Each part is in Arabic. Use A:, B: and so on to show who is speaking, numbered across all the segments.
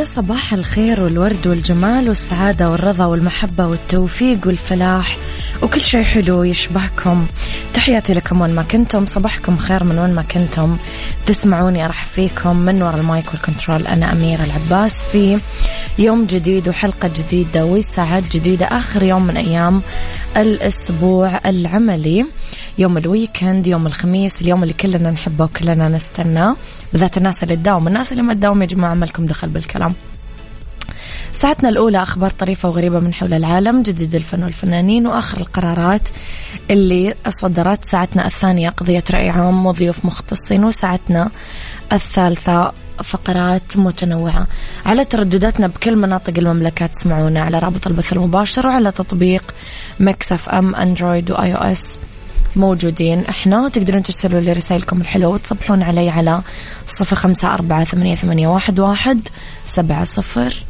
A: يا صباح الخير والورد والجمال والسعادة والرضا والمحبة والتوفيق والفلاح. وكل شيء حلو يشبهكم. تحياتي لكم وين ما كنتم. صباحكم خير من وين ما كنتم. تسمعوني أرحب فيكم من وراء ال mic وال control. أنا أميرة العباس في يوم جديد وحلقة جديدة وساعات جديدة آخر يوم من أيام الأسبوع العملي. يوم ال weekend يوم الخميس اليوم اللي كلنا نحبه وكلنا نستناه. بالذات الناس اللي تداوم. الناس اللي ما تداوم يا جماعة ما لكم دخل بالكلام. ساعتنا الأولى أخبار طريفة وغريبة من حول العالم جديد الفن والفنانين وآخر القرارات اللي صدرت ساعتنا الثانية قضية رأي عام وضيوف مختصين وساعتنا الثالثة فقرات متنوعة. على تردداتنا بكل مناطق المملكة تسمعونا على رابط البث المباشر وعلى تطبيق Mix FM Android و iOS موجودين. إحنا تقدرون ترسلوا لي رسائلكم الحلوة وتصبحون علي على صفر خمسة أربعة ثمانية, واحد سبعة صفر.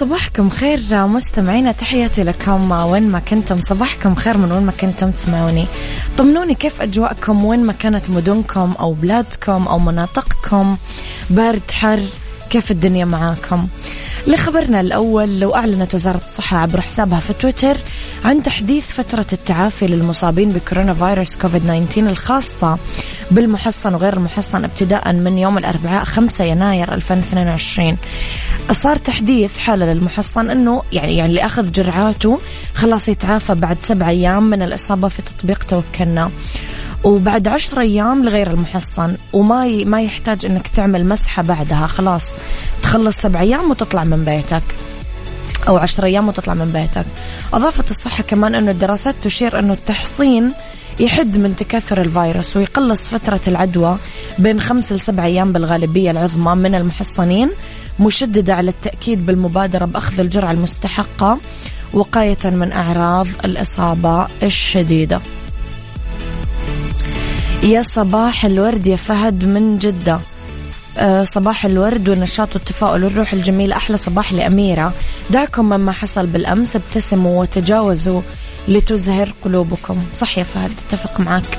B: صباحكم خير مستمعينا تحياتي لكم. وين ما كنتم صباحكم خير من وين ما كنتم تسمعوني. طمنوني كيف أجواءكم وين ما كانت مدنكم أو بلادكم أو مناطقكم. برد حر كيف الدنيا معاكم؟ لخبرنا الأول لو أعلنت وزارة الصحة عبر حسابها في تويتر عن تحديث فترة التعافي للمصابين بكورونا فيروس كوفيد 19 الخاصة. بالمحصن وغير المحصن ابتداء من يوم الأربعاء 5 يناير 2022 صار تحديث حالة للمحصن أنه يعني يعني اللي أخذ جرعاته خلاص يتعافى بعد سبع أيام من الإصابة في تطبيق توكلنا. وبعد عشر أيام لغير المحصن وما ي... ما يحتاج أنك تعمل مسحة بعدها خلاص تخلص سبع أيام وتطلع من بيتك. أو عشر أيام وتطلع من بيتك. أضافت الصحة كمان أنه الدراسات تشير أنه التحصين يحد من تكاثر الفيروس ويقلص فترة العدوى بين خمس لسبع أيام بالغالبية العظمى من المحصنين مشددة على التأكيد بالمبادرة بأخذ الجرعة المستحقة وقاية من أعراض الإصابة الشديدة. يا صباح الورد يا فهد من جدة. أه صباح الورد والنشاط والتفاؤل والروح الجميلة. أحلى صباح لأميرة. دعكم مما حصل بالأمس. ابتسموا وتجاوزوا لتزهر قلوبكم. صح يا فهد أتفق معك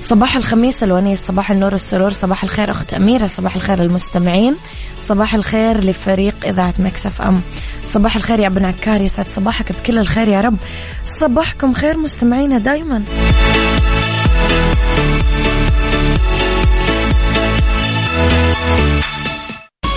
B: صباح الخميس الونيس صباح النور والسرور صباح الخير أخت أميرة صباح الخير المستمعين صباح الخير لفريق إذاعة Mix FM. صباح الخير يا ابن عكار يسعد صباحك بكل الخير يا رب. صباحكم خير مستمعينا دايما.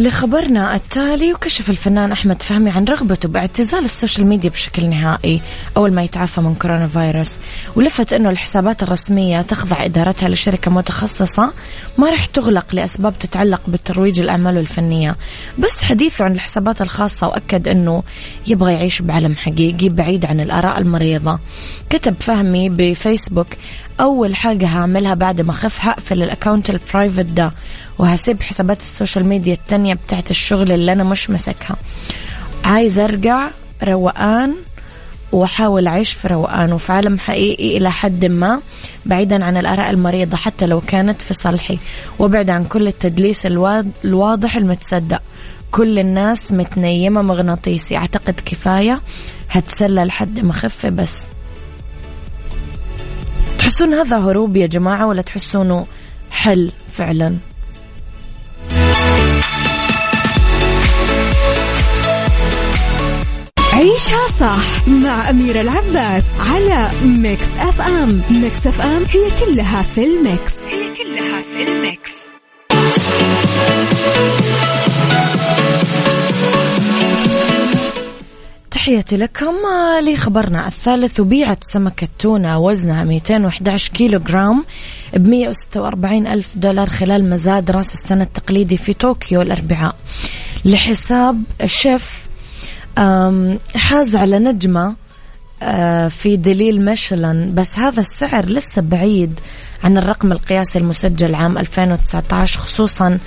B: لخبرنا التالي وكشف الفنان أحمد فهمي عن رغبته باعتزال ال social media بشكل نهائي أول ما يتعافى من كورونا فيروس ولفت أنه الحسابات الرسمية تخضع إدارتها لشركة متخصصة ما راح تغلق لأسباب تتعلق بالترويج الأعمال الفنية. بس حديثه عن الحسابات الخاصة وأكد أنه يبغى يعيش بعالم حقيقي بعيد عن الآراء المريضة. كتب فهمي بفيسبوك أول حاجة هعملها بعد ما أخف هقفل ال account ال private ده وهسيب حسابات السوشيال ميديا التانية بتاعت الشغل اللي أنا مش مسكها عايز أرجع روقان وأحاول أعيش في روقان وفي عالم حقيقي إلى حد ما بعيدا عن الآراء المريضة حتى لو كانت في صالحي وابعد عن كل التدليس الواضح المتصدق. كل الناس متنيمة مغناطيسي. أعتقد كفاية. هتسلى لحد ما أخف بس. تحسون هذا هروب يا جماعة ولا تحسونه حل فعلا؟
A: عيشها صح مع أميرة العباس على Mix FM. Mix FM هي كلها في ال mix. هي كلها في ال mix.
B: تحياتي لكم لخبرنا الثالث. وبيعت سمكة تونة وزنها 211 كيلو جرام ب 146 ألف دولار خلال مزاد رأس السنة التقليدي في طوكيو الأربعاء. لحساب شيف حاز على نجمة آه، في دليل ميشلان بس هذا السعر لسه بعيد عن الرقم القياسي المسجل عام 2019 خصوصا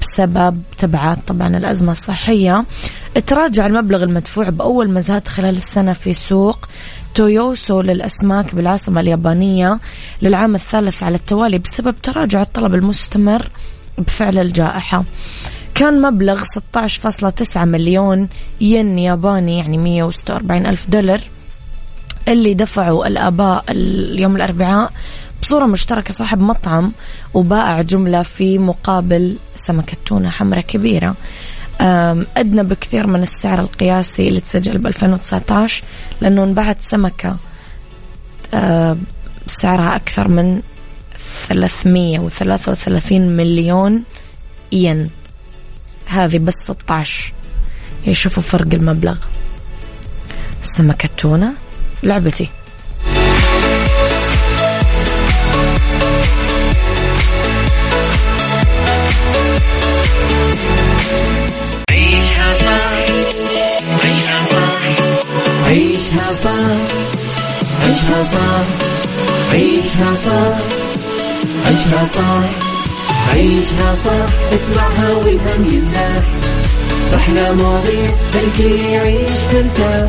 B: بسبب تبعات طبعا الأزمة الصحية. تراجع المبلغ المدفوع بأول مزاد خلال السنة في سوق تويوسو للأسماك بالعاصمة اليابانية للعام الثالث على التوالي بسبب تراجع الطلب المستمر بفعل الجائحة. كان مبلغ 16.9 مليون ين ياباني يعني 146 ألف دولار. اللي دفعوا الآباء اليوم الأربعاء بصورة مشتركة صاحب مطعم وبائع جملة في مقابل سمكة تونة حمراء كبيرة. أدنى بكثير من السعر القياسي اللي تسجل ب 2019 لأنه انباعت سمكة سعرها أكثر من 333 مليون ين. هذه بس 16 يشوفوا فرق المبلغ. سمكة تونة. لعبتي.
C: عيشها صح عيشها صح عيشها صح عيشها صح عيشها صح عيشها عيشها اسمعها والهم ينزاح أحلى مواضيع خلي يعيش ترتاح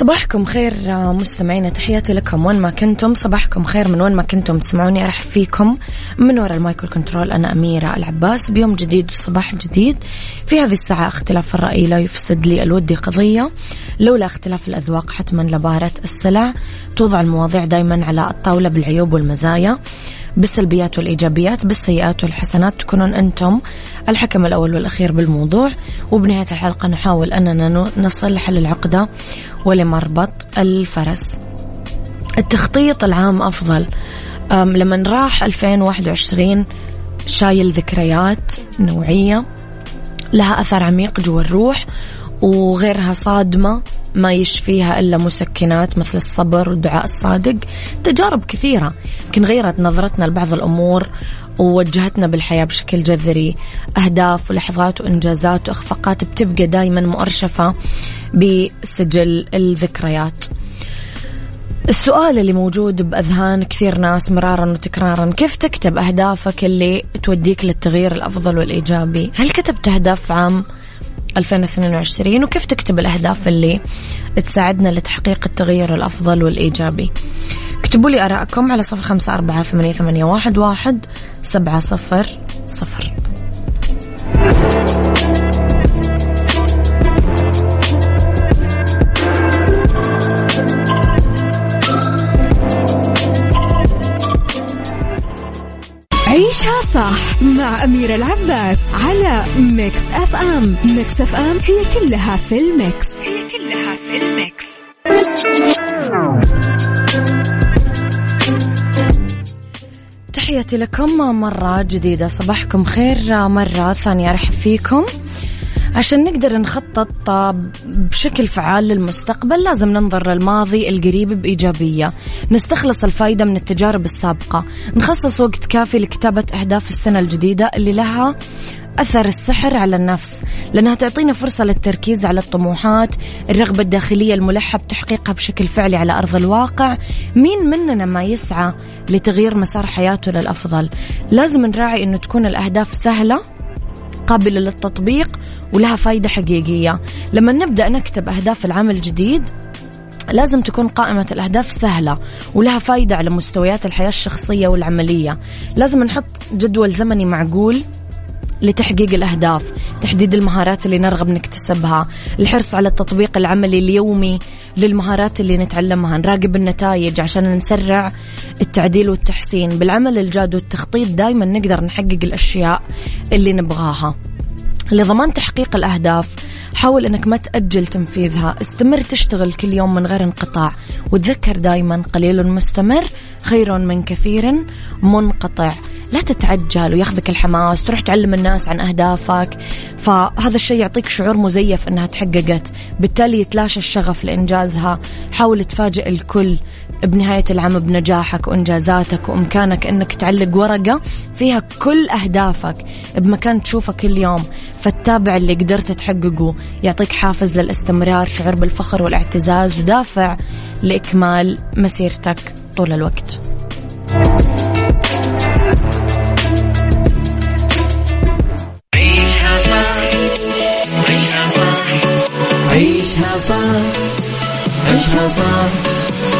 B: صباحكم خير مستمعينا تحياتي لكم. وين ما كنتم صباحكم خير من وين ما كنتم تسمعوني. ارحب فيكم من وراء ال mic وال control أنا أميرة العباس. بيوم جديد وصباح جديد. في هذه الساعة اختلاف الرأي لا يفسد لي الودي قضية. لولا اختلاف الأذواق حتما لبارة السلع. توضع المواضيع دائما على الطاولة بالعيوب والمزايا. بالسلبيات والإيجابيات بالسيئات والحسنات تكونون أنتم الحكم الأول والأخير بالموضوع. وبنهاية الحلقة نحاول أننا نصل لحل العقدة ولمربط الفرس. التخطيط العام أفضل. لما راح 2021 شايل ذكريات نوعية لها أثر عميق جوا الروح وغيرها صادمة. ما يشفيها إلا مسكنات مثل الصبر والدعاء الصادق تجارب كثيرة. يمكن غيرت نظرتنا لبعض الأمور ووجهتنا بالحياة بشكل جذري. أهداف ولحظات وإنجازات وإخفاقات بتبقى دايما مؤرشفة بسجل الذكريات. السؤال اللي موجود بأذهان كثير ناس مرارا وتكرارا كيف تكتب أهدافك اللي توديك للتغيير الأفضل والإيجابي؟ هل كتبت أهداف عام؟ 2022 وكيف تكتب الأهداف اللي تساعدنا لتحقيق التغير الأفضل والإيجابي؟ اكتبوا لي أراءكم على صفر خمسة أربعة ثمانية, ثمانية واحد, واحد سبعة صفر صفر.
A: عيشها صح مع أميرة العباس على Mix FM. Mix FM هي كلها في ال mix. هي كلها في ال mix.
B: تحياتي لكم مرة جديدة صباحكم خير مرة ثانية أرحب فيكم. عشان نقدر نخطط بشكل فعال للمستقبل لازم ننظر للماضي القريب بإيجابية. نستخلص الفايدة من التجارب السابقة. نخصص وقت كافي لكتابة أهداف السنة الجديدة اللي لها أثر السحر على النفس. لأنها تعطينا فرصة للتركيز على الطموحات. الرغبة الداخلية الملحة بتحقيقها بشكل فعلي على أرض الواقع. مين مننا ما يسعى لتغيير مسار حياته للأفضل؟ لازم نراعي أنه تكون الأهداف سهلة قابلة للتطبيق ولها فايدة حقيقية. لما نبدأ نكتب أهداف العام الجديد لازم تكون قائمة الأهداف سهلة ولها فايدة على مستويات الحياة الشخصية والعملية. لازم نحط جدول زمني معقول لتحقيق الأهداف تحديد المهارات اللي نرغب نكتسبها الحرص على التطبيق العملي اليومي للمهارات اللي نتعلمها نراقب النتائج عشان نسرع التعديل والتحسين. بالعمل الجاد والتخطيط دايما نقدر نحقق الأشياء اللي نبغاها. لضمان تحقيق الأهداف حاول أنك ما تأجل تنفيذها. استمر تشتغل كل يوم من غير انقطاع. وتذكر دايما قليل مستمر خير من كثير منقطع. لا تتعجل وياخذك الحماس تروح تعلم الناس عن أهدافك. فهذا الشيء يعطيك شعور مزيف أنها تحققت. بالتالي يتلاشى الشغف لإنجازها. حاول تفاجئ الكل بنهاية العام بنجاحك وإنجازاتك وإمكانك أنك تعلق ورقة فيها كل أهدافك بمكان تشوفه كل يوم اللي قدرت تحققه يعطيك حافز للاستمرار شعور بالفخر والاعتزاز ودافع لإكمال مسيرتك طول الوقت.
C: عيشها صح عيشها صح عيشها صح عيشها صح.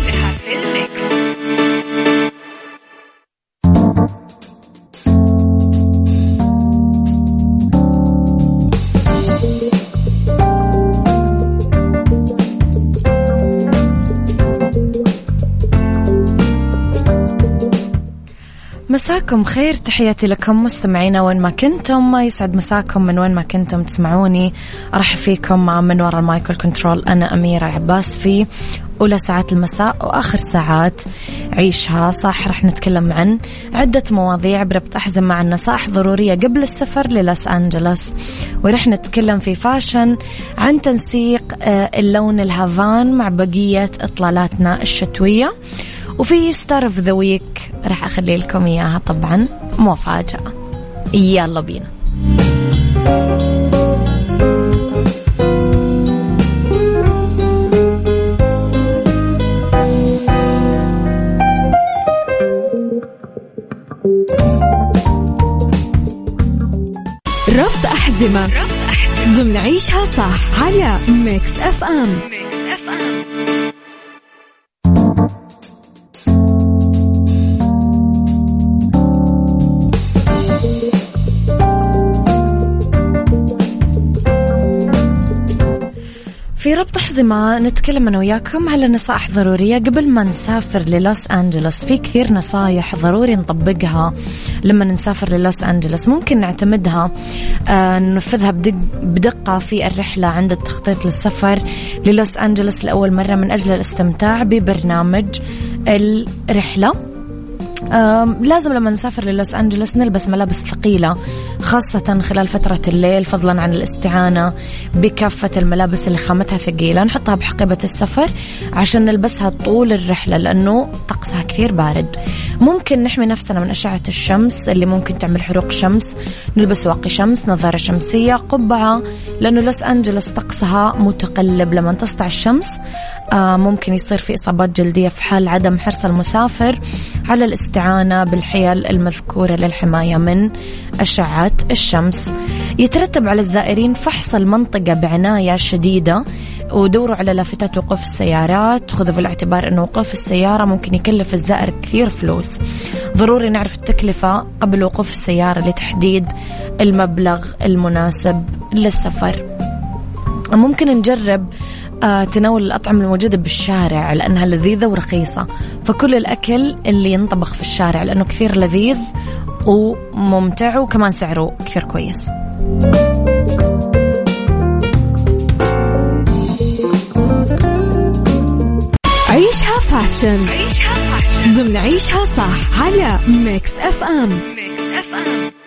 B: مساكم خير. تحياتي لكم مستمعينا وين ما كنتم. ما يسعد مساكم من وين ما كنتم تسمعوني. أرحب فيكم من وراء ال mic ال control أنا أميرة العباس في أولى ساعات المساء وآخر ساعات عيشها. صح رح نتكلم عن عدة مواضيع بربط احزمه عن نصائح ضرورية قبل السفر للوس أنجلوس. ورح نتكلم في fashion عن تنسيق آه، اللون الهافان مع بقية إطلالاتنا الشتوية. وفي Star of the Week راح أخلي لكم إياها طبعا مفاجأة. يلا بينا.
A: ربط أحزمة. ضمن عيشها صح على Mix FM Mix FM
B: في ربط أحزمة نتكلم أنا وياكم على نصائح ضرورية قبل ما نسافر للوس أنجلوس في كثير نصايح ضروري نطبقها لما نسافر للوس أنجلوس ممكن نعتمدها آه ننفذها بدق بدقة في الرحلة عند التخطيط للسفر للوس أنجلوس لأول مرة من أجل الاستمتاع ببرنامج الرحلة. لازم لما نسافر للوس أنجلوس نلبس ملابس ثقيلة خاصة خلال فترة الليل فضلا عن الاستعانة بكافة الملابس اللي خامتها ثقيلة. نحطها بحقيبة السفر عشان نلبسها طول الرحلة لأنه طقسها كثير بارد. ممكن نحمي نفسنا من أشعة الشمس اللي ممكن تعمل حروق شمس. نلبس واقي شمس نظارة شمسية قبعة لأنه لوس أنجلوس طقسها متقلب. لما تسطع الشمس آه، ممكن يصير في إصابات جلدية في حال عدم حرص المسافر. على الاستعانة بالحيل المذكورة للحماية من أشعة الشمس. يترتب على الزائرين فحص المنطقة بعناية شديدة ودوروا على لافتات وقوف السيارات. خذوا في الاعتبار أنه وقوف السيارة ممكن يكلف الزائر كثير فلوس. ضروري نعرف التكلفة قبل وقوف السيارة لتحديد المبلغ المناسب للسفر. ممكن نجرب تناول الأطعمة الموجودة بالشارع لأنها لذيذة ورخيصة. فكل الأكل اللي ينطبخ في الشارع لأنه كثير لذيذ وممتع وكمان سعره كثير كويس.
A: عيشها fashion. عيشها fashion. ضمن عيشها صح على Mix FM Mix FM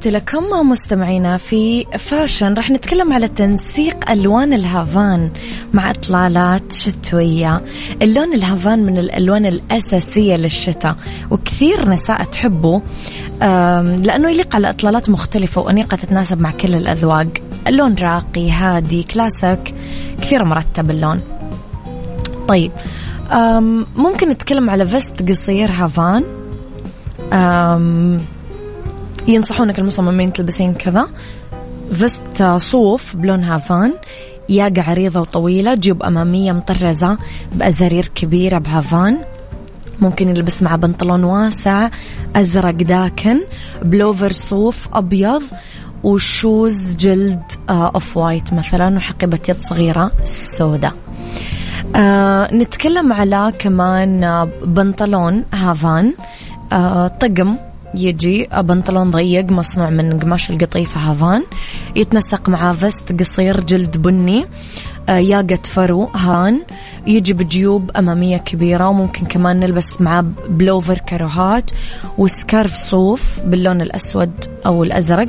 B: تحياتي لكم مستمعينا في fashion. راح نتكلم على تنسيق ألوان الهافان مع إطلالات شتوية. اللون الهافان من الألوان الأساسية للشتاء وكثير نساء تحبه لأنه يليق على إطلالات مختلفة وأنيقة تتناسب مع كل الأذواق. اللون راقي هادي كلاسيك كثير مرتب اللون. طيب ممكن نتكلم على vest قصير هافان. ينصحونك المصممين تلبسين كذا. vest صوف بلون هافان ياقة عريضة وطويلة جيوب أمامية مطرزة بأزارير كبيرة بهافان. ممكن يلبس مع بنطلون واسع أزرق داكن بلوفر صوف أبيض و shoes جلد off آه، white مثلا وحقيبة يد صغيرة سوداء. آه نتكلم على كمان آه، بنطلون هافان آه طقم يجي بنطلون ضيق مصنوع من قماش القطيفة هافان يتنسق مع vest قصير جلد بني آه، ياقة فرو هافان. يجي بجيوب أمامية كبيرة وممكن كمان نلبس معاه بلوفر كروهات و scarf صوف باللون الأسود أو الأزرق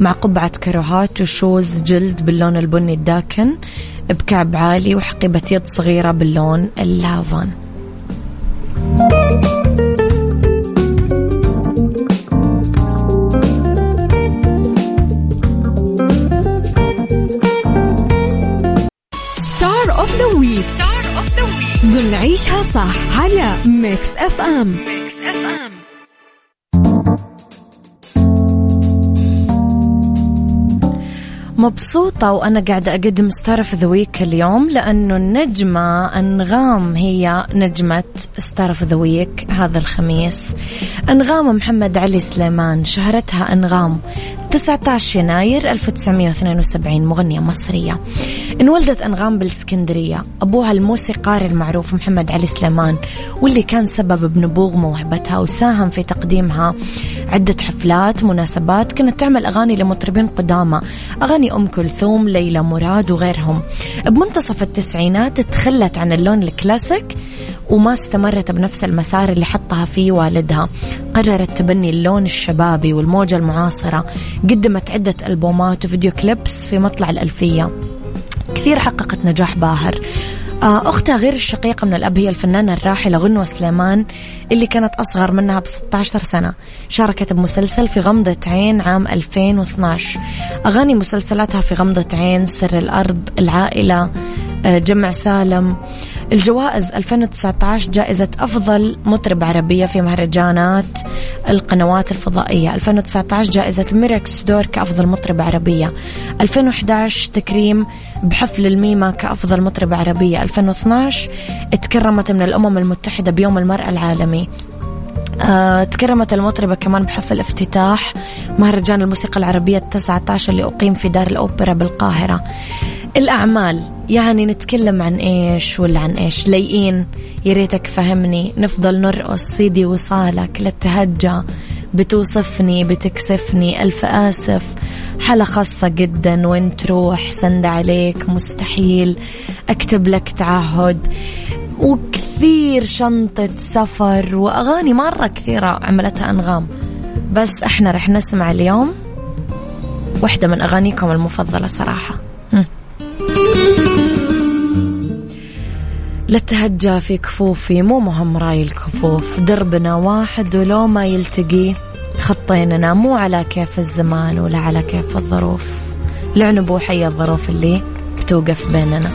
B: مع قبعة كروهات و shoes جلد باللون البني الداكن بكعب عالي وحقيبة يد صغيرة باللون الهافان
A: نعيشها صح على ميكس اف ام ميكس اف ام
B: مبسوطة وأنا قاعدة أقدم Star of the Week اليوم لأنه النجمة أنغام هي نجمة Star of the Week هذا الخميس. أنغام محمد علي سليمان شهرتها أنغام 19 يناير 1972 مغنية مصرية. انولدت أنغام بالإسكندرية أبوها الموسيقار المعروف محمد علي سليمان واللي كان سبب بنبوغ موهبتها وساهم في تقديمها. عدة حفلات مناسبات كانت تعمل أغاني لمطربين قدامى. أغاني أم كلثوم ليلى مراد وغيرهم. بمنتصف التسعينات تخلت عن اللون الكلاسيك وما استمرت بنفس المسار اللي حطها فيه والدها. قررت تبني اللون الشبابي والموجة المعاصرة. قدمت عدة ألبومات وفيديو كليبس في مطلع الألفية. كثير حققت نجاح باهر. أختها غير الشقيقة من الأب هي الفنانة الراحلة غنوة سليمان اللي كانت أصغر منها ب 16 سنة. شاركت بمسلسل في غمضة عين عام 2012 أغاني مسلسلاتها في غمضة عين سر الأرض العائلة آه، جمع سالم. الجوائز 2019 جائزة أفضل مطرب عربية في مهرجانات القنوات الفضائية. 2019 جائزة ميركس دور كأفضل مطرب عربية. 2011 تكريم بحفل الميمة كأفضل مطرب عربية. 2012 تكرمت من الأمم المتحدة بيوم المرأة العالمي. آه تكرمت المطربة كمان بحفل افتتاح مهرجان الموسيقى العربية التسعة عشر اللي أقيم في دار الأوبرا بالقاهرة. الأعمال. يعني نتكلم عن إيش ولا عن إيش؟ لايقين. يا ريتك فهمني. نفضل نرقص. سيدي وصالك. للتهجى بتوصفني بتكسفني. ألف آسف. حالة خاصة جدا. وين تروح؟ سند عليك. مستحيل. أكتب لك تعهد. وكثير شنطة سفر. وأغاني مرة كثيرة عملتها أنغام. بس إحنا رح نسمع اليوم واحدة من أغانيكم المفضلة صراحة. لتهجى في كفوفي مو مهم رأي الكفوف. دربنا واحد ولو ما يلتقي خطيننا مو على كيف الزمان ولا على كيف الظروف. لعنبوا حي الظروف اللي بتوقف بيننا.